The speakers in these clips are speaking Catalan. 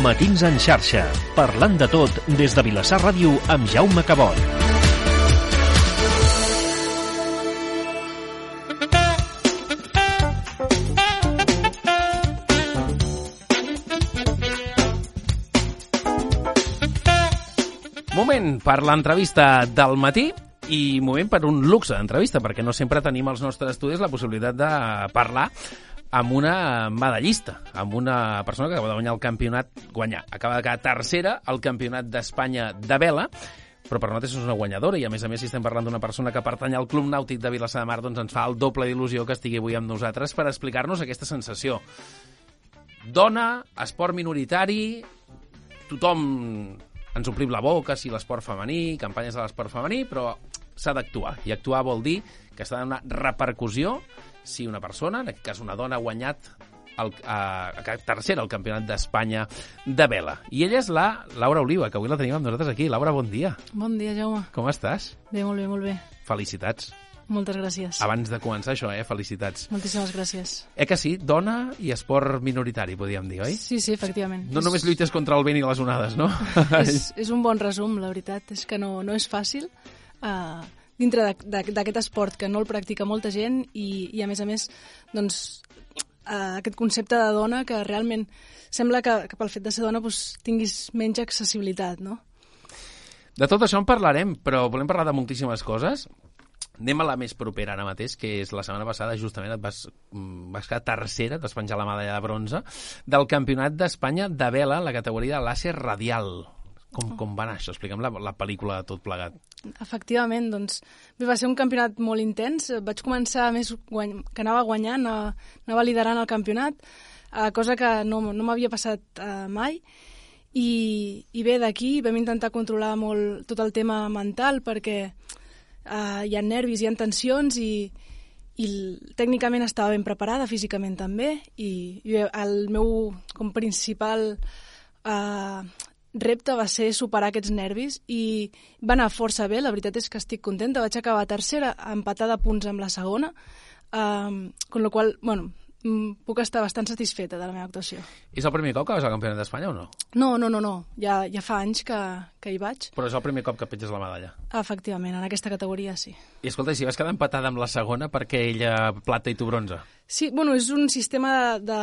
Matins en xarxa, parlant de tot des de Vilassar Ràdio amb Jaume Cabot. Moment per l'entrevista del matí i moment per un luxe d'entrevista, perquè no sempre tenim als nostres estudis la possibilitat de parlar amb una medallista, amb una persona que acaba de guanyar el campionat, guanyar, acaba de quedar tercera al campionat d'Espanya de vela, però per nosaltres és una guanyadora i a més a més si estem parlant d'una persona que pertany al Club Nàutic de Vilassar de Mar doncs ens fa el doble d'il·lusió que estigui avui amb nosaltres per explicar-nos aquesta sensació. Dona, esport minoritari, tothom ens omplim la boca si l'esport femení, campanyes de l'esport femení, però s'ha d'actuar. I actuar vol dir que s'ha de donar repercussió si una persona, en aquest cas una dona, ha guanyat el, a, a tercera al Campionat d'Espanya de vela. I ella és la Laura Oliva, que avui la tenim amb nosaltres aquí. Laura, bon dia. Bon dia, Jaume. Com estàs? Bé, molt bé, molt bé. Felicitats. Moltes gràcies. Abans de començar això, eh? Felicitats. Moltíssimes gràcies. Eh que sí? Dona i esport minoritari, podríem dir, oi? Sí, sí, efectivament. No només lluites contra el vent i les onades, no? és, és un bon resum, la veritat. És que no, no és fàcil uh, dintre d'aquest esport que no el practica molta gent i, i a més a més, doncs, uh, aquest concepte de dona que realment sembla que, que pel fet de ser dona doncs, tinguis menys accessibilitat, no? De tot això en parlarem, però volem parlar de moltíssimes coses. Anem a la més propera ara mateix, que és la setmana passada, justament et vas, vas quedar tercera, et vas penjar la medalla de bronze, del Campionat d'Espanya de vela en la categoria de làser radial. Com, com va anar això? Explica'm la, la pel·lícula de tot plegat. Efectivament, doncs, bé, va ser un campionat molt intens. Vaig començar més guany... que anava guanyant, anava, anava liderant el campionat, eh, cosa que no, no m'havia passat eh, mai. I, I bé, d'aquí vam intentar controlar molt tot el tema mental perquè uh, hi ha nervis, hi ha tensions i, i tècnicament estava ben preparada, físicament també, i, i el meu com principal uh, repte va ser superar aquests nervis i va anar força bé, la veritat és que estic contenta, vaig acabar tercera, empatada a punts amb la segona, um, con lo qual, bueno, mm, puc estar bastant satisfeta de la meva actuació. És el primer cop que vas al Campionat d'Espanya o no? No, no, no, no. Ja, ja fa anys que, que hi vaig. Però és el primer cop que penges la medalla? Efectivament, en aquesta categoria sí. I escolta, si vas quedar empatada amb la segona perquè ella plata i tu bronze? Sí, bueno, és un sistema de, de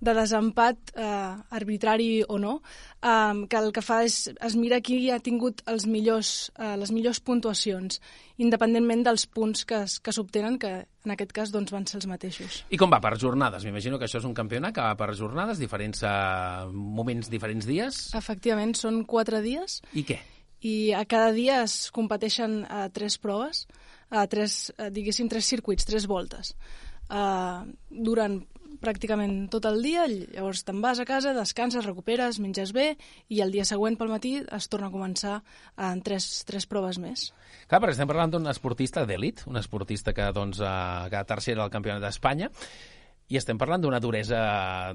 de desempat eh, arbitrari o no, eh, que el que fa és es mira qui ha tingut els millors, eh, les millors puntuacions, independentment dels punts que, que s'obtenen, que en aquest cas doncs, van ser els mateixos. I com va per jornades? M'imagino que això és un campionat que va per jornades, diferents uh, moments, diferents dies? Efectivament, són quatre dies. I què? I a cada dia es competeixen a uh, tres proves, a uh, tres, uh, diguéssim, tres circuits, tres voltes. Uh, duren pràcticament tot el dia, llavors te'n vas a casa, descanses, recuperes, menges bé i el dia següent pel matí es torna a començar en tres, tres proves més. Clar, perquè estem parlant d'un esportista d'èlit, un esportista que doncs, ha quedat tercera al Campionat d'Espanya, i estem parlant d'una duresa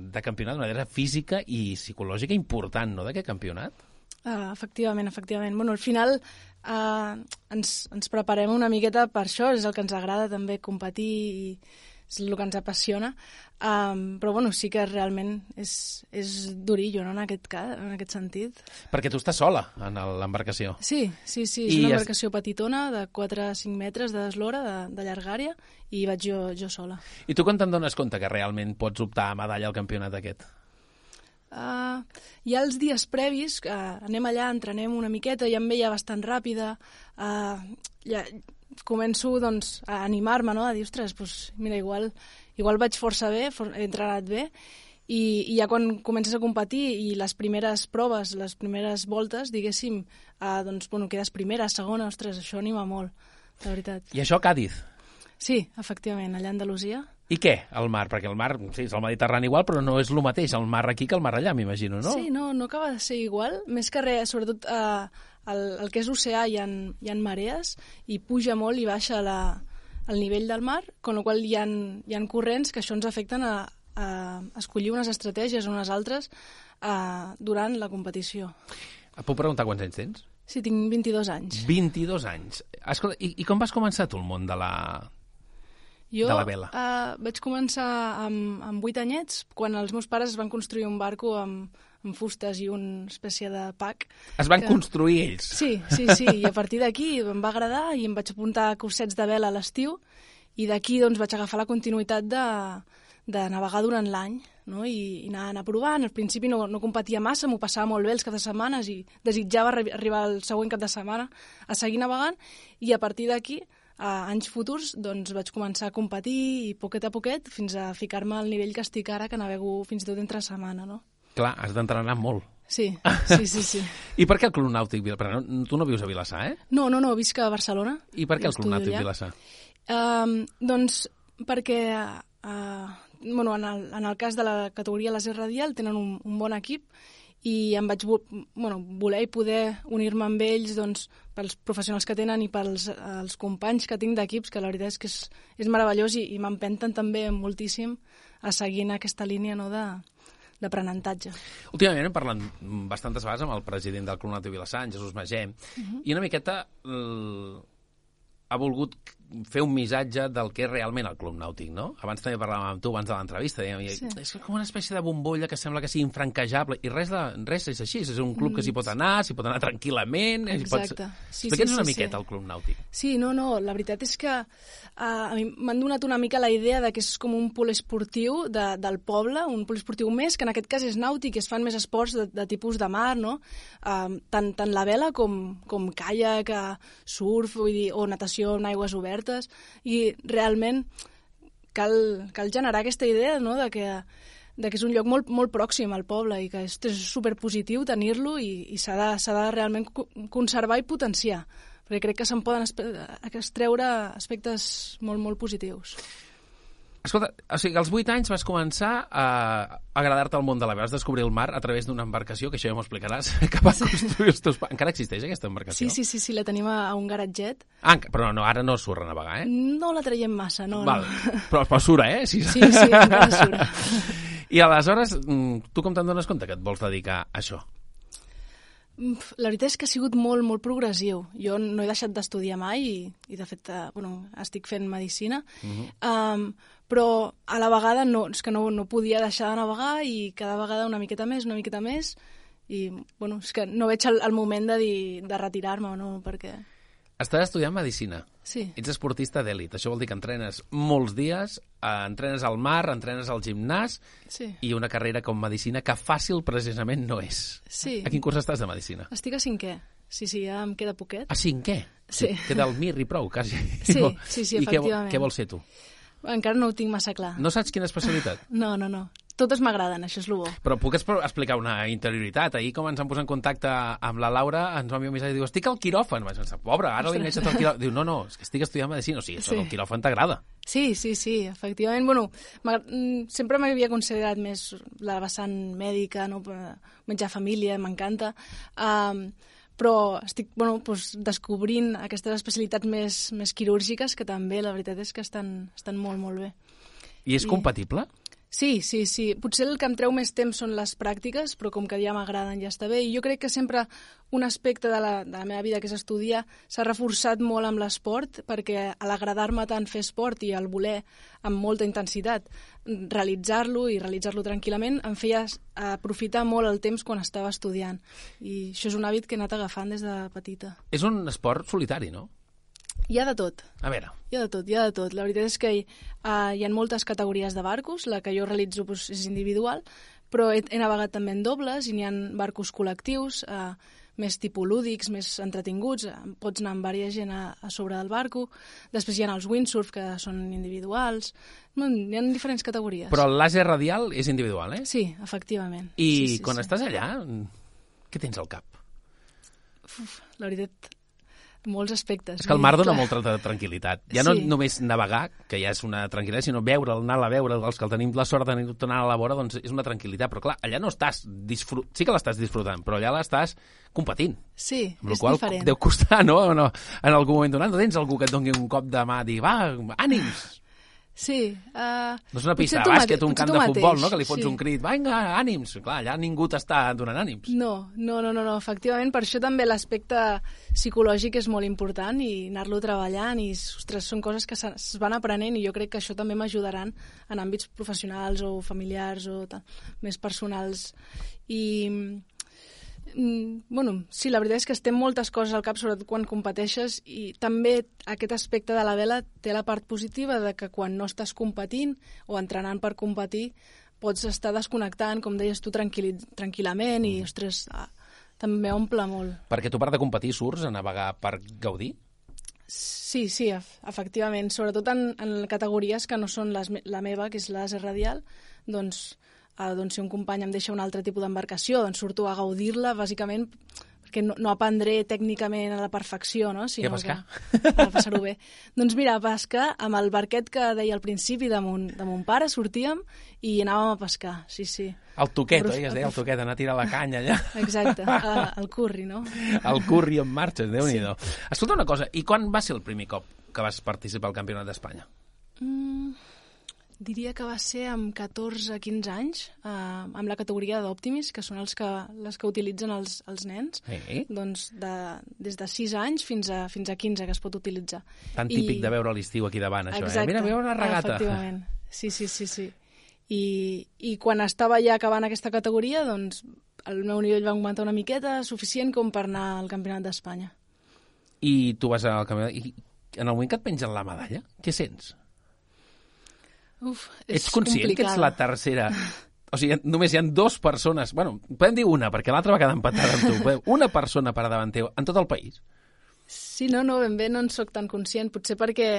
de campionat, una duresa física i psicològica important, no?, d'aquest campionat. Uh, efectivament, efectivament. Bueno, al final uh, ens, ens preparem una miqueta per això, és el que ens agrada també competir i és el que ens apassiona, um, però bueno, sí que realment és, és durillo no? en, aquest cas, en aquest sentit. Perquè tu estàs sola en l'embarcació. Sí, sí, sí, és I una embarcació es... petitona de 4 a 5 metres d'eslora, de, de llargària, i vaig jo, jo sola. I tu quan te'n dones compte que realment pots optar a medalla al campionat aquest? Uh, hi ha els dies previs, que uh, anem allà, entrenem una miqueta, i em veia bastant ràpida, uh, ja, començo doncs, a animar-me, no? a dir, ostres, doncs, mira, igual, igual vaig força bé, for, he entrenat bé, i, i ja quan comences a competir i les primeres proves, les primeres voltes, diguéssim, eh, doncs, bueno, quedes primera, segona, ostres, això anima molt, de veritat. I això a Càdiz? Sí, efectivament, allà a Andalusia. I què, el mar? Perquè el mar, sí, és el Mediterrani igual, però no és el mateix el mar aquí que el mar allà, m'imagino, no? Sí, no, no acaba de ser igual. Més que res, sobretot eh, el, el que és oceà hi ha, hi ha marees i puja molt i baixa la, el nivell del mar, con la qual hi ha, hi ha corrents que això ens afecten a, a escollir unes estratègies o unes altres a, durant la competició. Et puc preguntar quants anys tens? Sí, tinc 22 anys. 22 anys. Escolta, i, i com vas començar tu el món de la, Jo de la vela? Uh, vaig començar amb, amb 8 anyets, quan els meus pares van construir un barco amb, amb fustes i una espècie de pack. Es van que... construir ells? Sí, sí, sí, i a partir d'aquí em va agradar i em vaig apuntar a cursets de vela a l'estiu i d'aquí doncs, vaig agafar la continuïtat de, de navegar durant l'any no? I, i anar, anar provant. Al principi no, no competia massa, m'ho passava molt bé els caps de setmanes i desitjava arribar al següent cap de setmana a seguir navegant i a partir d'aquí a anys futurs doncs, vaig començar a competir i poquet a poquet fins a ficar-me al nivell que estic ara, que navego fins i tot entre setmana, no? Clar, has d'entrenar molt. Sí, sí, sí, sí. I per què el Club Nàutic Vilassar? No, tu no vius a Vilassar, eh? No, no, no, visc a Barcelona. I per què el Club Nàutic Vilassar? Uh, doncs perquè uh, bueno, en, el, en el cas de la categoria laser radial tenen un, un bon equip i em vaig bueno, voler i poder unir-me amb ells doncs, pels professionals que tenen i pels els companys que tinc d'equips, que la veritat és que és, és meravellós i, i m'empenten també moltíssim a seguir en aquesta línia no, de, d'aprenentatge. Últimament hem parlat bastantes vegades amb el president del Club Nàutic Vilassar, Jesús Magé, uh -huh. i una miqueta ha volgut fer un missatge del que és realment el Club Nàutic, no? Abans també parlàvem amb tu, abans de l'entrevista, dèiem, sí. és com una espècie de bombolla que sembla que sigui infranquejable, i res, de, res és així, és un club que s'hi pot anar, s'hi pot anar tranquil·lament... Exacte. Pots... Sí, Explica'ns sí, una sí, miqueta sí. el Club Nàutic. Sí, no, no, la veritat és que uh, a mi m'han donat una mica la idea de que és com un poliesportiu de, del poble, un poliesportiu més, que en aquest cas és nàutic, es fan més esports de, de tipus de mar, no? Uh, tant, tant la vela com, com caiac, surf, vull dir, o natació en aigües obertes, i realment cal, cal generar aquesta idea no? de, que, de que és un lloc molt, molt pròxim al poble i que és, és superpositiu tenir-lo i, i s'ha de, de realment conservar i potenciar perquè crec que se'n poden extreure aspectes molt, molt positius. Escolta, o sigui, als 8 anys vas començar a agradar-te al món de la veu, vas descobrir el mar a través d'una embarcació, que això ja m'ho explicaràs, que va construir els teus... Encara existeix aquesta embarcació? Sí, sí, sí, sí la tenim a, un garatget. Ah, però no, ara no surt a navegar, eh? No la traiem massa, no. Val. no. Però, però surt, eh? Sí, sí, sí encara surt. I aleshores, mm, tu com te'n dones compte que et vols dedicar a això? La veritat és que ha sigut molt, molt progressiu. Jo no he deixat d'estudiar mai i, i de fet, uh, bueno, estic fent medicina, uh -huh. um, però a la vegada no, és que no, no podia deixar de navegar i cada vegada una miqueta més, una miqueta més, i bueno, és que no veig el, el moment de, dir, de retirar-me, no, perquè... Estàs estudiant medicina. Sí. Ets esportista d'èlit. Això vol dir que entrenes molts dies, eh, entrenes al mar, entrenes al gimnàs sí. i una carrera com medicina que fàcil precisament no és. Sí. A quin curs estàs de medicina? Estic a cinquè. Sí, sí, ja em queda poquet. A cinquè? Sí. Queda el mir i prou, quasi. Sí, sí, sí, I efectivament. què, què vols ser tu? Encara no ho tinc massa clar. No saps quina especialitat? No, no, no totes m'agraden, això és el bo. Però puc explicar una interioritat? Ahir, com ens vam posar en contacte amb la Laura, ens va enviar un missatge i diu, estic al quiròfan. Vaig pensar, pobre, ara li enganxat al quiròfan. Diu, no, no, és que estic estudiant medicina. O sigui, això sí. del quiròfan t'agrada. Sí, sí, sí, efectivament. Bueno, mm, sempre m'havia considerat més la vessant mèdica, no? menjar família, m'encanta. Um, però estic bueno, doncs, descobrint aquestes especialitats més, més quirúrgiques que també la veritat és que estan, estan molt, molt bé. I és I... compatible? Sí, sí, sí. Potser el que em treu més temps són les pràctiques, però com que ja m'agraden ja està bé. I jo crec que sempre un aspecte de la, de la meva vida, que és estudiar, s'ha reforçat molt amb l'esport, perquè a l'agradar-me tant fer esport i el voler amb molta intensitat realitzar-lo i realitzar-lo tranquil·lament em feia aprofitar molt el temps quan estava estudiant. I això és un hàbit que he anat agafant des de petita. És un esport solitari, no? Hi ha de tot. A veure. Hi ha de tot, hi ha de tot. La veritat és que hi, uh, hi ha moltes categories de barcos, la que jo realitzo pues, és individual, però he, he navegat també en dobles i n'hi ha barcos col·lectius, uh, més tipolúdics, més entretinguts, pots anar amb diversa gent a, a sobre del barco, després hi ha els windsurf, que són individuals, no, hi ha diferents categories. Però el láser radial és individual, eh? Sí, efectivament. I sí, sí, quan sí. estàs allà, què tens al cap? Uf, la veritat, molts aspectes. És que el mar dona molta tranquil·litat. Ja no Sí. només navegar, que ja és una tranquil·litat, sinó veure'l, anar a veure, els que el tenim la sort d'anar a la vora, doncs és una tranquil·litat. Però clar, allà no estàs disfrut... Sí que l'estàs disfrutant, però allà l'estàs competint. Sí, Amb és qual diferent. deu costar, no? no? En algun moment donat no tens algú que et doni un cop de mà i dir, va, ànims! Sí. Uh, no és una pista de bàsquet, un camp de futbol, no? que li fots sí. un crit, vinga, ànims. Clar, allà ningú t'està donant ànims. No, no, no, no, no, efectivament, per això també l'aspecte psicològic és molt important i anar-lo treballant i, ostres, són coses que es van aprenent i jo crec que això també m'ajudaran en àmbits professionals o familiars o tal, més personals. I, bueno, sí, la veritat és que estem moltes coses al cap, sobretot quan competeixes, i també aquest aspecte de la vela té la part positiva de que quan no estàs competint o entrenant per competir, pots estar desconnectant, com deies tu, tranquil·lament, i, mm. ostres, ah, també omple molt. Perquè tu, part de competir, surts a navegar per gaudir? Sí, sí, efectivament. Sobretot en, en categories que no són les, la meva, que és l'AS radial, doncs eh, doncs, si un company em deixa un altre tipus d'embarcació, doncs surto a gaudir-la, bàsicament perquè no, no aprendré tècnicament a la perfecció, no? Sinó I a pescar? Que, a passar-ho bé. doncs mira, a pescar, amb el barquet que deia al principi de mon, de mon pare, sortíem i anàvem a pescar, sí, sí. El toquet, oi? Es deia el toquet, anar a tirar la canya allà. Exacte, a, el curri, no? El curri en marxa, déu nhi sí. Escolta una cosa, i quan va ser el primer cop que vas participar al Campionat d'Espanya? Mm, Diria que va ser amb 14-15 anys, eh, amb la categoria d'Optimis, que són els que, les que utilitzen els, els nens, eh? doncs de, des de 6 anys fins a, fins a 15 que es pot utilitzar. Tan típic I... de veure l'estiu aquí davant, això, Exacte, eh? Mira, mira una regata. Efectivament, sí, sí, sí, sí. I, I quan estava ja acabant aquesta categoria, doncs el meu nivell va augmentar una miqueta, suficient com per anar al Campionat d'Espanya. I tu vas al Campionat... I en el moment que et pengen la medalla, què sents? Uf, és ets conscient complicada. que ets la tercera o sigui, només hi ha dues persones, bueno, podem dir una, perquè l'altra va quedar empatada amb tu, una persona per davant teu en tot el país. Sí, no, no, ben bé no en sóc tan conscient, potser perquè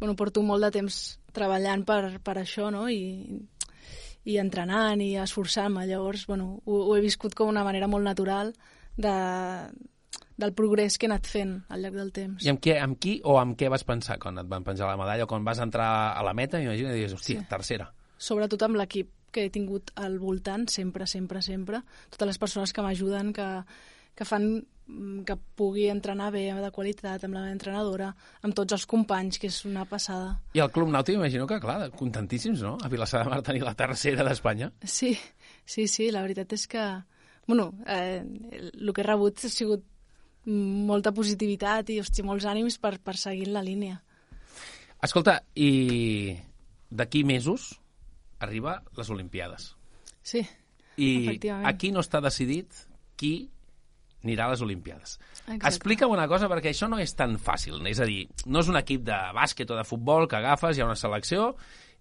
bueno, porto molt de temps treballant per, per això, no?, i, i entrenant i esforçant-me, llavors, bueno, ho, ho he viscut com una manera molt natural de, del progrés que he anat fent al llarg del temps. I amb, què, amb qui o amb què vas pensar quan et van penjar la medalla o quan vas entrar a la meta, m'imagino, i dius, hòstia, sí. tercera. Sobretot amb l'equip que he tingut al voltant, sempre, sempre, sempre. Totes les persones que m'ajuden, que, que fan mm, que pugui entrenar bé, de qualitat, amb la meva entrenadora, amb tots els companys, que és una passada. I el Club Nàutic, imagino que, clar, contentíssims, no? A Vilassar de Mar tenir la tercera d'Espanya. Sí, sí, sí, la veritat és que... Bueno, eh, el que he rebut ha sigut molta positivitat i hosti, molts ànims per, per seguir la línia. Escolta, i d'aquí mesos arriba les Olimpiades. Sí, I efectivament. aquí no està decidit qui anirà a les Olimpiades. Exacte. Explica'm una cosa, perquè això no és tan fàcil. És a dir, no és un equip de bàsquet o de futbol que agafes, hi ha una selecció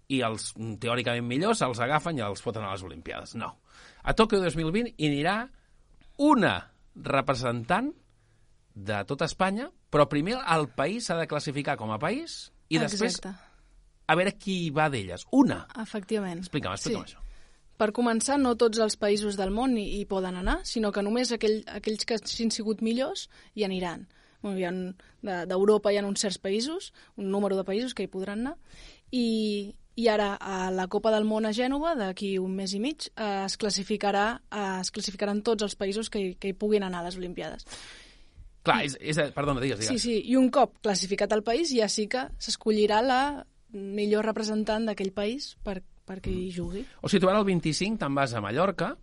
i els teòricament millors els agafen i els foten a les Olimpiades. No. A Tòquio 2020 hi anirà una representant de tota Espanya, però primer el país s'ha de classificar com a país i Exacte. després a veure qui va d'elles. Una. Efectivament. Explica'm, explica'm sí. això. Per començar, no tots els països del món hi, hi poden anar, sinó que només aquell, aquells que hagin sigut millors hi aniran. Hi D'Europa hi ha uns certs països, un número de països que hi podran anar, i, i ara a la Copa del Món a Gènova, d'aquí un mes i mig, eh, es, classificarà, eh, es classificaran tots els països que, que hi puguin anar a les Olimpiades. Clar, és, és, perdona, digues, digues. Sí, sí, i un cop classificat al país ja sí que s'escollirà la millor representant d'aquell país per, perquè hi jugui. O sigui, tu ara el 25 te'n vas a Mallorca,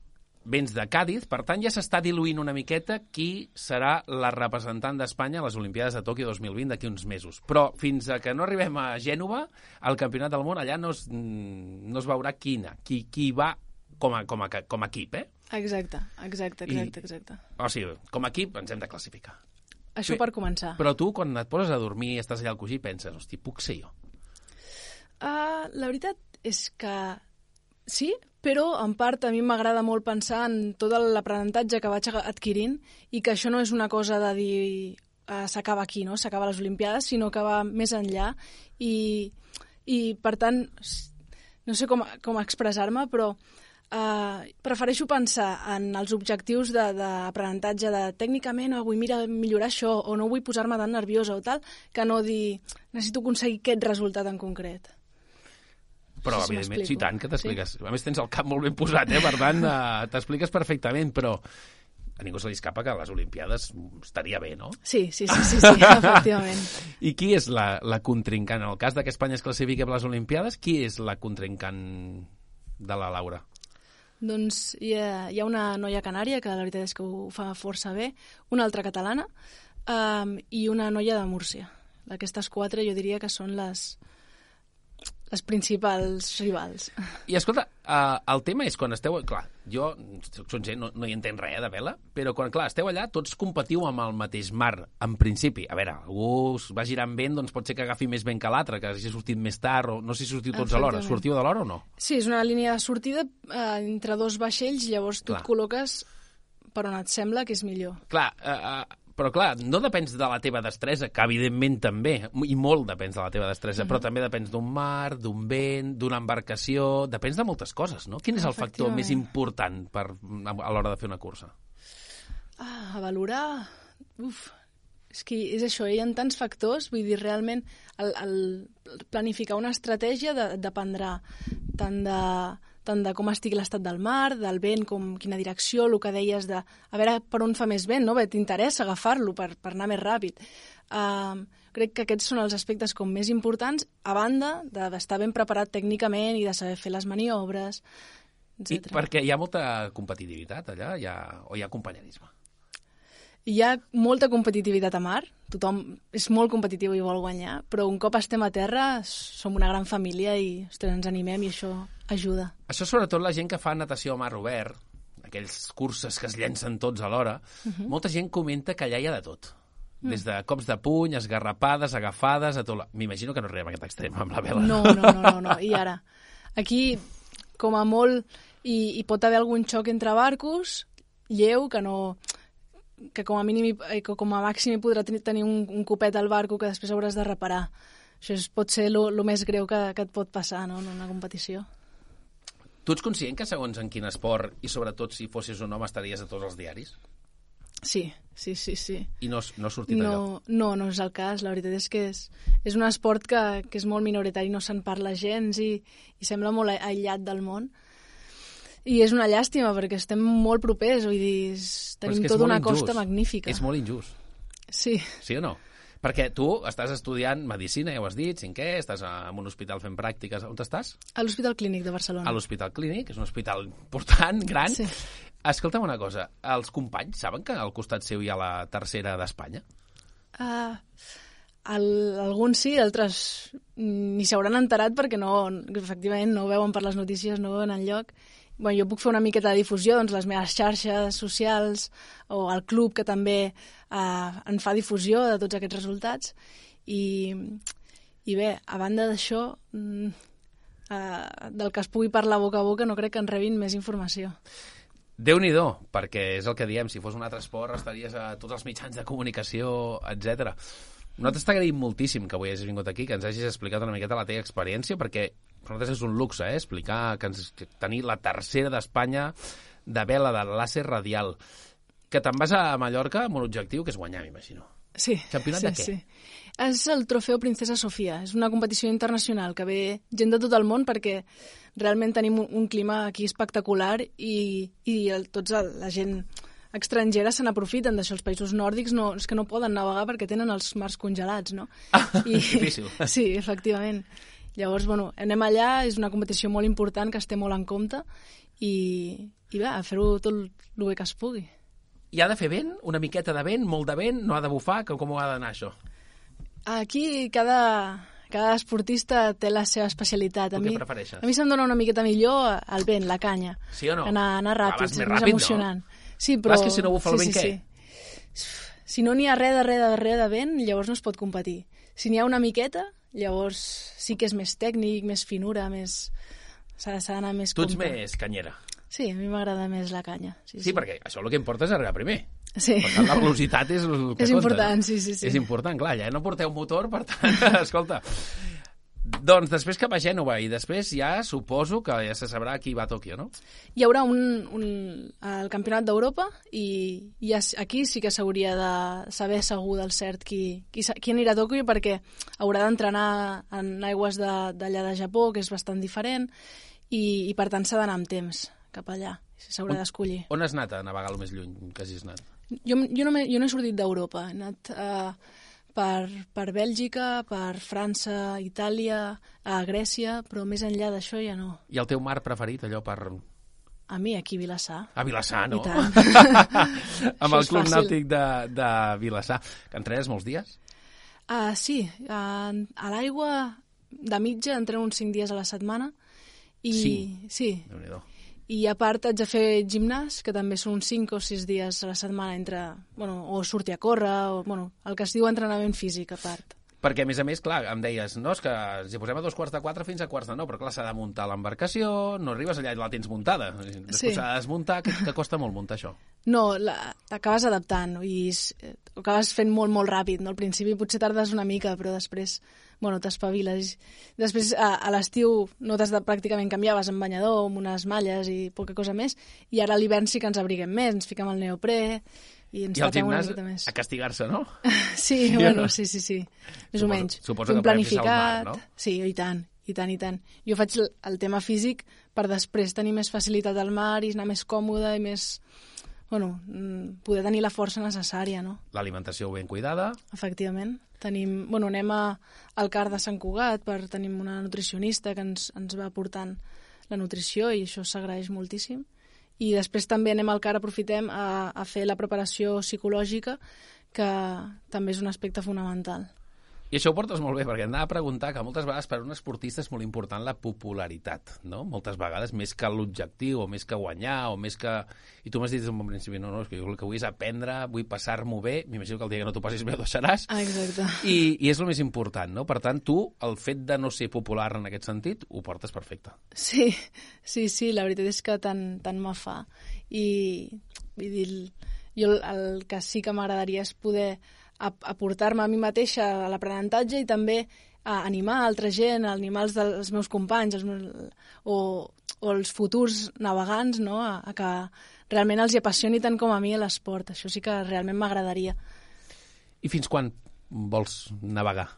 vens de Càdiz, per tant ja s'està diluint una miqueta qui serà la representant d'Espanya a les Olimpiades de Tòquio 2020 d'aquí uns mesos. Però fins a que no arribem a Gènova, al Campionat del Món, allà no es, no es veurà quina, qui, qui va com a, com a, com a equip, eh? Exacte, exacte, exacte, exacte. O sigui, com a equip ens hem de classificar. Això Bé, per començar. Però tu, quan et poses a dormir, estàs allà al cosí, penses, hosti, puc ser jo? Uh, la veritat és que sí, però en part a mi m'agrada molt pensar en tot l'aprenentatge que vaig adquirint i que això no és una cosa de dir uh, s'acaba aquí, no? s'acaba les Olimpiades, sinó que va més enllà i, i per tant, no sé com, com expressar-me, però Uh, prefereixo pensar en els objectius d'aprenentatge de, de, de tècnicament oh, vull mira, millorar això o no vull posar-me tan nerviosa o tal, que no dir necessito aconseguir aquest resultat en concret. Però, sí, evidentment, sí, tant que t'expliques. Sí? A més, tens el cap molt ben posat, eh? per tant, uh, t'expliques perfectament, però a ningú se li escapa que a les Olimpiades estaria bé, no? Sí, sí, sí, sí, sí efectivament. I qui és la, la contrincant? En el cas de que Espanya es classifiqui per les Olimpiades, qui és la contrincant de la Laura? Doncs hi ha, hi ha una noia canària, que la veritat és que ho fa força bé, una altra catalana um, i una noia de Múrcia. Aquestes quatre jo diria que són les, les principals rivals. I escolta, uh, el tema és quan esteu... Clar, jo gent, no, no hi entenc res eh, de vela, però quan, clar, esteu allà, tots competiu amb el mateix mar, en principi. A veure, algú va girant vent, doncs pot ser que agafi més vent que l'altre, que hagi sortit més tard, o no sé si sortiu tots alhora. Sortiu de l'hora o no? Sí, és una línia de sortida eh, entre dos vaixells, llavors tu Clar. et col·loques per on et sembla que és millor. Clar, uh, uh, però clar, no depens de la teva destresa, que evidentment també, i molt depens de la teva destresa, Mhm. però també depens d'un mar, d'un vent, d'una embarcació, depens de moltes coses, no? Quin és el factor més important per, a l'hora de fer una cursa? Ah, a valorar... Uf, és que és això, hi ha tants factors, vull dir, realment, el, el planificar una estratègia de, dependrà tant de, tant de com estigui l'estat del mar, del vent, com quina direcció, el que deies de a veure per on fa més vent, no? T'interessa agafar-lo per, per anar més ràpid. Uh, crec que aquests són els aspectes com més importants, a banda de- d'estar ben preparat tècnicament i de saber fer les maniobres, I etc. perquè hi ha molta competitivitat allà, hi ha, o hi ha companyerisme? Hi ha molta competitivitat a mar, tothom és molt competitiu i vol guanyar, però un cop estem a terra som una gran família i ostres, ens animem i això ajuda. Això sobretot la gent que fa natació a mar obert, aquells curses que es llencen tots alhora, uh -huh. molta gent comenta que allà hi ha de tot. Des de cops de puny, esgarrapades, agafades, a tot... la- M'imagino que no arribem a aquest extrem amb la vela. No, no, no, no, no. I ara, aquí, com a molt, hi, hi pot haver algun xoc entre barcos, lleu, que no que com a mínim eh, que com a màxim hi podrà tenir, un, un copet al barco que després hauràs de reparar. Això és, pot ser el més greu que, que et pot passar no? en una competició. Tu ets conscient que segons en quin esport, i sobretot si fossis un home, estaries a tots els diaris? Sí, sí, sí, sí. I no, no has sortit? No, no, no és el cas. La veritat és que és, és un esport que, que és molt minoritari, no se'n parla gens i, i sembla molt aïllat del món. I és una llàstima, perquè estem molt propers, vull dir, tenim tota una injust. costa magnífica. És molt injust, Sí, sí o no? Perquè tu estàs estudiant Medicina, ja ho has dit, cinquè, estàs en un hospital fent pràctiques. On estàs? a l'Hospital Clínic de Barcelona. A l'Hospital Clínic, és un hospital important, gran. Sí. Escolta'm una cosa, els companys saben que al costat seu hi ha la tercera d'Espanya? Uh, el, alguns sí, altres ni s'hauran enterat perquè no, efectivament no ho veuen per les notícies, no ho veuen enlloc. Bueno, jo puc fer una miqueta de difusió, doncs les meves xarxes socials o el club que també uh, en fa difusió de tots aquests resultats. I, i bé, a banda d'això, mm, uh, del que es pugui parlar boca a boca, no crec que en rebin més informació. déu nhi perquè és el que diem, si fos un altre esport estaries a tots els mitjans de comunicació, etc. Nosaltres t'agraïm moltíssim que avui hagis vingut aquí, que ens hagis explicat una miqueta la teva experiència, perquè per nosaltres és un luxe, eh? explicar que ens, que tenir la tercera d'Espanya de vela de làser radial. Que te'n vas a Mallorca amb un objectiu que és guanyar, m'imagino. Sí. Campionat sí, de què? Sí. És el Trofeu Princesa Sofia. És una competició internacional que ve gent de tot el món perquè realment tenim un, un clima aquí espectacular i, i el, tots el, la gent estrangera se n'aprofiten d'això. Els països nòrdics no, és que no poden navegar perquè tenen els mars congelats, no? I, Difícil. Sí, efectivament. Llavors, bueno, anem allà, és una competició molt important que es té molt en compte i, i bé, a fer-ho tot el bé que es pugui. I ha de fer vent? Una miqueta de vent? Molt de vent? No ha de bufar? Com, com ha d'anar això? Aquí cada, cada esportista té la seva especialitat. A mi, prefereixes? A mi se'm dona una miqueta millor el vent, la canya. Sí o no? Anar, anar Va, ràpid, és més més ràpid, no? emocionant. Sí, Clar, però... és que si no bufa el sí, vent, sí, què? Sí. Si no n'hi ha res de res de res de vent, llavors no es pot competir. Si n'hi ha una miqueta, llavors sí que és més tècnic, més finura, més... S'ha d'anar més Tu ets compte. més canyera. Sí, a mi m'agrada més la canya. Sí, Sí, perquè això el que importa és arribar primer. Sí. Per tant, la velocitat és el que És compta. important, no? sí, sí, sí. És important, clar, ja no porteu motor, per tant, escolta... Doncs després cap a Gènova i després ja suposo que ja se sabrà qui va a Tòquio, no? Hi haurà un, un, el Campionat d'Europa i, i aquí sí que s'hauria de saber segur del cert qui, qui, qui anirà a Tòquio perquè haurà d'entrenar en aigües de- d'allà de, de Japó, que és bastant diferent, i, i per tant s'ha d'anar amb temps cap allà. s'haurà d'escollir. On has anat a navegar el més lluny que hagis anat? Jo, jo, no, jo no he sortit d'Europa. He anat uh, per, per Bèlgica, per França, Itàlia, a Grècia, però més enllà d'això ja no. I el teu mar preferit, allò per... A mi, aquí a Vilassar. A Vilassar, no? I tant. Amb el Club fàcil. Nàutic de, de Vilassar. Que entrenes molts dies? Uh, sí, uh, a l'aigua de mitja entreno uns 5 dies a la setmana. I, Cinc? Sí, Déu-n'hi-do. I a part haig de fer gimnàs, que també són uns 5 o 6 dies a la setmana entre, bueno, o sortir a córrer, o, bueno, el que es diu entrenament físic a part. Perquè, a més a més, clar, em deies, no, és que ens hi posem a dos quarts de quatre fins a quarts de nou, però clar, s'ha de muntar l'embarcació, no arribes allà i la tens muntada. Després Sí. s'ha de desmuntar, que, que costa molt muntar això. No, la- t'acabes adaptant i eh, ho acabes fent molt, molt ràpid. No? Al principi potser tardes una mica, però després bueno, t'espaviles. Després, a, a l'estiu, no t'has de pràcticament canviar, vas amb banyador, amb unes malles i poca cosa més, i ara a l'hivern sí que ens abriguem més, ens fiquem el neoprè i ens I al una gimnàs miqueta més. a castigar-se, no? Sí, bueno, sí, sí, sí, més Suposo- o menys. suposo que al mar, planificat. no? Sí, i tant, i tant, i tant. Jo faig el, el tema físic per després tenir més facilitat al mar i anar més còmode i més... Bueno, mm, poder tenir la força necessària, no? L'alimentació ben cuidada, Efectivament. Tenim, bueno, anem a, al CAR de Sant Cugat per tenim una nutricionista que ens, ens va portant la nutrició i això s'agraeix moltíssim. I després també anem al CAR, aprofitem a, a fer la preparació psicològica, que també és un aspecte fonamental. I això ho portes molt bé, perquè anava a preguntar que moltes vegades per un esportista és molt important la popularitat, no? Moltes vegades, més que l'objectiu, o més que guanyar, o més que... I tu m'has dit des d'un bon principi, no, no, és que jo el que vull és aprendre, vull passar-m'ho bé, m'imagino que el dia que no t'ho passis bé ho deixaràs, Ah, exacte. i, i és el més important, no? Per tant, tu, el fet de no ser popular en aquest sentit, ho portes perfecte. Sí, sí, sí, la veritat és que tant, tant me fa. I, vull dir, jo el, el que sí que m'agradaria és poder ap- aportar-me a mi mateixa a l'aprenentatge i també a animar altra gent, a animar els dels meus companys els meus, o, o els futurs navegants, no? a, a que realment els hi apassioni tant com a mi l'esport. Això sí que realment m'agradaria. I fins quan vols navegar?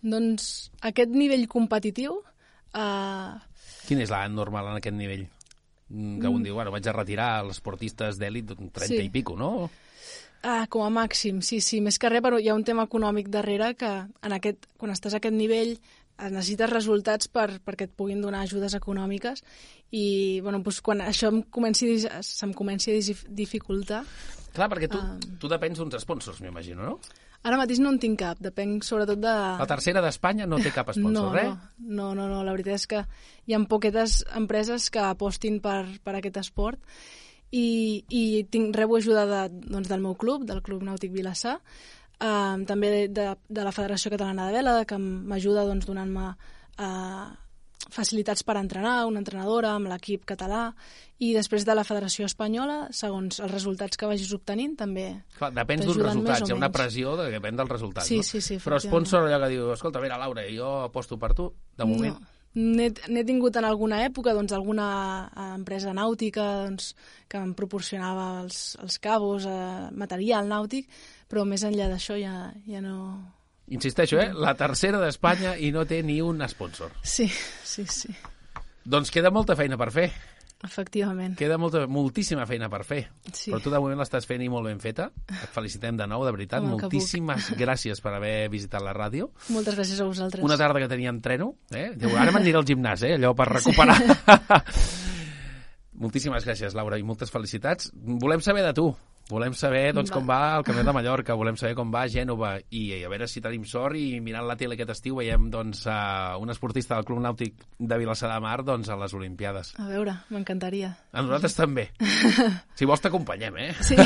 Doncs aquest nivell competitiu eh, Quin és l'any normal en aquest nivell? Mm, Que un diu, bueno, vaig a retirar els esportistes d'èlit 30 Sí. i pico, no? Ah, com a màxim, sí, sí. Més que res, però hi ha un tema econòmic darrere que en aquest, quan estàs a aquest nivell necessites resultats per, perquè et puguin donar ajudes econòmiques i bueno, doncs quan això em comenci, se'm comenci a dificultar, Clar, perquè tu, Ah. tu depens d'uns sponsors, m'imagino, no? ara mateix no en tinc cap, depenc sobretot de... La tercera d'Espanya no té cap sponsor, no, no, no, no, no, la veritat és que hi ha poquetes empreses que apostin per, per aquest esport i, i tinc, rebo ajuda de, doncs, del meu club, del Club Nàutic Vilassar, eh, també de, de, la Federació Catalana de Vela, que m'ajuda doncs, donant-me eh, facilitats per entrenar, una entrenadora amb l'equip català, i després de la Federació Espanyola, segons els resultats que vagis obtenint, també Clar, depèn d'uns més resultats, hi ha una pressió de que depèn dels resultats, Sí, no? sí, sí, Però sponsor allò que diu, escolta, mira, Laura, jo aposto per tu, de moment. No. N'he tingut en alguna època doncs, alguna eh, empresa nàutica doncs, que em proporcionava els, els cabos, eh, material nàutic, però més enllà d'això ja, ja no... Insisteixo, eh? La tercera d'Espanya i no té ni un sponsor. Sí, sí, sí, Doncs queda molta feina per fer. Efectivament. Queda molta, moltíssima feina per fer. Sí. Però tu de moment l'estàs fent i molt ben feta. Et felicitem de nou, de veritat. Home. Moltíssimes gràcies per haver visitat la ràdio. Moltes gràcies a vosaltres. Una tarda que teníem treno, eh? Diu, ara m'aniré al gimnàs, eh? Allò per recuperar. Moltíssimes gràcies, Laura, i moltes felicitats. Volem saber de tu. Volem saber doncs, com va el Camí de Mallorca, volem saber com va Gènova i, i a veure si tenim sort i mirant la tele aquest estiu veiem doncs, uh, un esportista del Club Nàutic de Vilassar de Mar doncs, a les Olimpiades. A veure, m'encantaria. A nosaltres també. Si vols t'acompanyem, eh? Sí.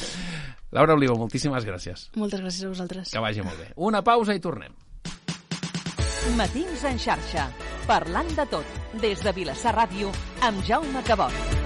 Laura Olivo, moltíssimes gràcies. Moltes gràcies a vosaltres. Que vagi molt bé. Una pausa i tornem. Matins en xarxa, parlant de tot, des de Vilassar Ràdio, amb Jaume Cabot.